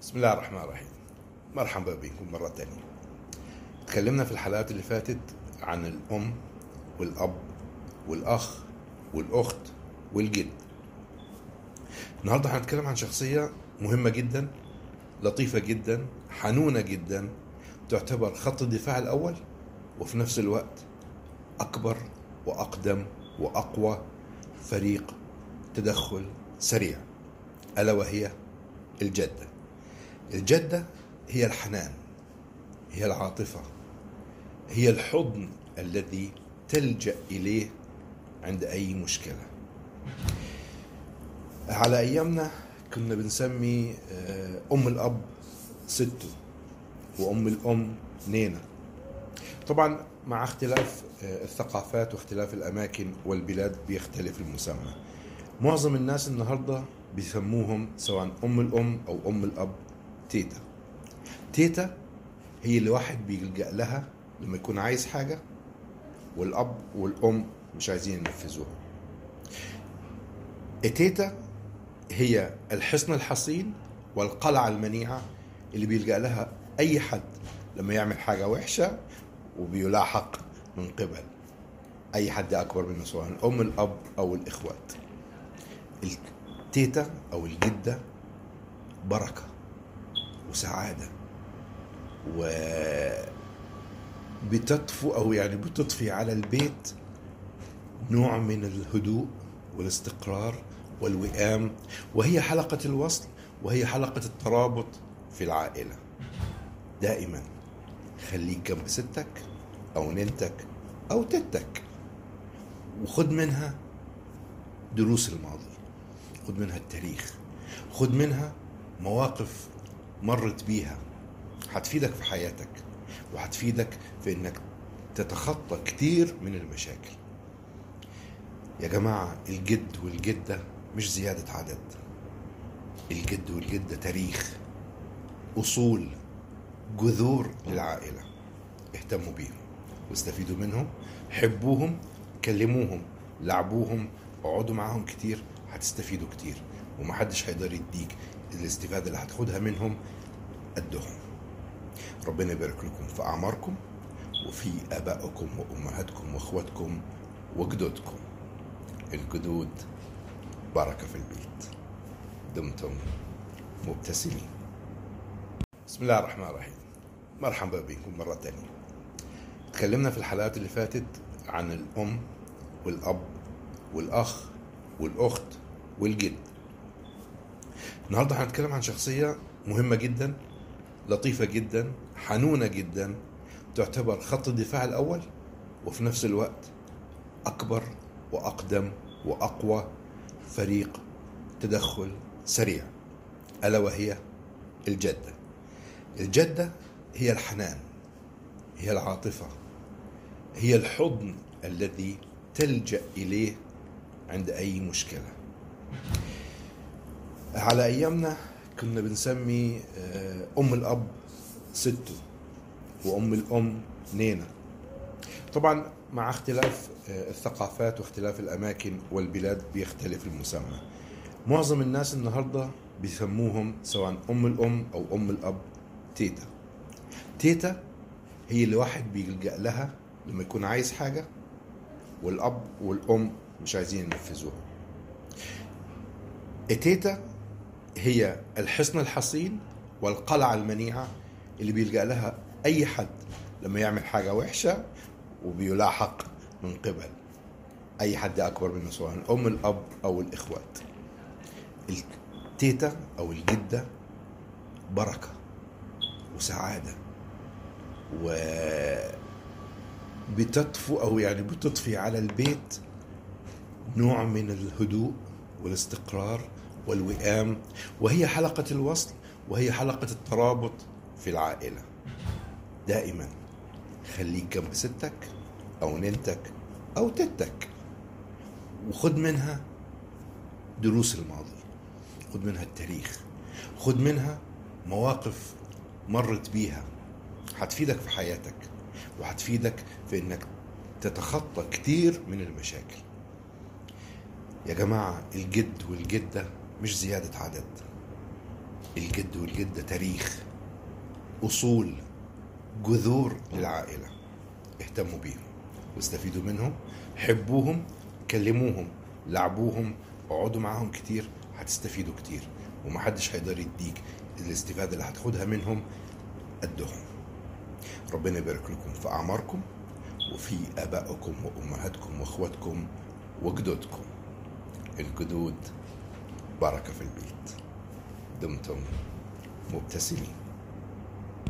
بسم الله الرحمن الرحيم. مرحبا بكم مرة تانية. تكلمنا في الحلقات اللي فاتت عن الأم والأب والأخ والأخت والجد. النهاردة هنتكلم عن شخصية مهمة جدا لطيفة جدا حنونة جدا تعتبر خط الدفاع الأول وفي نفس الوقت أكبر وأقدم وأقوى فريق تدخل سريع ألا وهي الجدة. الجدة هي الحنان هي العاطفة هي الحضن الذي تلجأ إليه عند أي مشكلة. على أيامنا كنا بنسمي آه، أم الأب ستو وأم الأم نينا طبعا مع اختلاف آه، الثقافات واختلاف الأماكن والبلاد بيختلف المسمى. معظم الناس النهاردة بيسموهم سواء أم الأم أو أم الأب تيتا. تيتا هي اللي واحد بيلجأ لها لما يكون عايز حاجة والأب والأم مش عايزين ينفذوها. التيتا هي الحصن الحصين والقلعة المنيعة اللي بيلجأ لها أي حد لما يعمل حاجة وحشة وبيلاحق من قبل. أي حد أكبر منه سواء الأم الأب أو الإخوات. التيتا أو الجدة بركة. وسعادة. و بتطفو أو يعني بتضفي على البيت نوع من الهدوء والاستقرار والوئام وهي حلقة الوصل وهي حلقة الترابط في العائلة. دائما خليك جنب ستك أو ننتك أو تتك وخد منها دروس الماضي خد منها التاريخ خد منها مواقف مرت بيها هتفيدك في حياتك وهتفيدك في إنك تتخطى كتير من المشاكل. يا جماعة الجد والجدة مش زيادة عدد. الجد والجدة تاريخ أصول جذور للعائلة. اهتموا بيهم واستفيدوا منهم حبوهم كلموهم لعبوهم اقعدوا معاهم كتير هتستفيدوا كتير. ومحدش هيقدر يديك الاستفادة اللي هتاخدها منهم قدهم ربنا يبارك لكم في أعماركم وفي آبائكم وأمهاتكم وأخواتكم وجدودكم. الجدود بركة في البيت. دمتم مبتسمين. بسم الله الرحمن الرحيم. مرحبا بكم مرة تانية. تكلمنا في الحلقات اللي فاتت عن الأم والأب والأخ والأخت والجد. النهارده هنتكلم عن شخصية مهمة جدا لطيفة جدا حنونة جدا تعتبر خط الدفاع الأول وفي نفس الوقت أكبر وأقدم وأقوى فريق تدخل سريع ألا وهي الجدة. الجدة هي الحنان هي العاطفة هي الحضن الذي تلجأ إليه عند أي مشكلة. على أيامنا كنا بنسمي آه، أم الأب ستو وأم الأم نينا طبعا مع اختلاف آه، الثقافات واختلاف الأماكن والبلاد بيختلف المسمى. معظم الناس النهاردة بيسموهم سواء أم الأم أو أم الأب تيتا. تيتا هي اللي واحد بيلجأ لها لما يكون عايز حاجة والأب والأم مش عايزين ينفذوها. التيتا هي الحصن الحصين والقلعة المنيعة اللي بيلجأ لها أي حد لما يعمل حاجة وحشة وبيلاحق من قبل. أي حد أكبر منه سواء الأم الأب أو الإخوات. التيتا أو الجدة بركة وسعادة. و بتطفو أو يعني بتضفي على البيت نوع من الهدوء والاستقرار والوئام وهي حلقة الوصل وهي حلقة الترابط في العائلة. دائما خليك جنب ستك أو ننتك أو تتك وخد منها دروس الماضي خد منها التاريخ خد منها مواقف مرت بيها. هتفيدك في حياتك وهتفيدك في إنك تتخطى كتير من المشاكل. يا جماعة الجد والجدة مش زيادة عدد. الجد والجدة تاريخ أصول جذور للعائلة. اهتموا بيهم واستفيدوا منهم حبوهم كلموهم لعبوهم اقعدوا معاهم كتير هتستفيدوا كتير. ومحدش هيقدر يديك الاستفادة اللي هتاخدها منهم قدهم. ربنا يبارك لكم في أعماركم وفي آبائكم وأمهاتكم وأخواتكم وجدودكم. الجدود بركة في البيت. دمتم مبتسمين.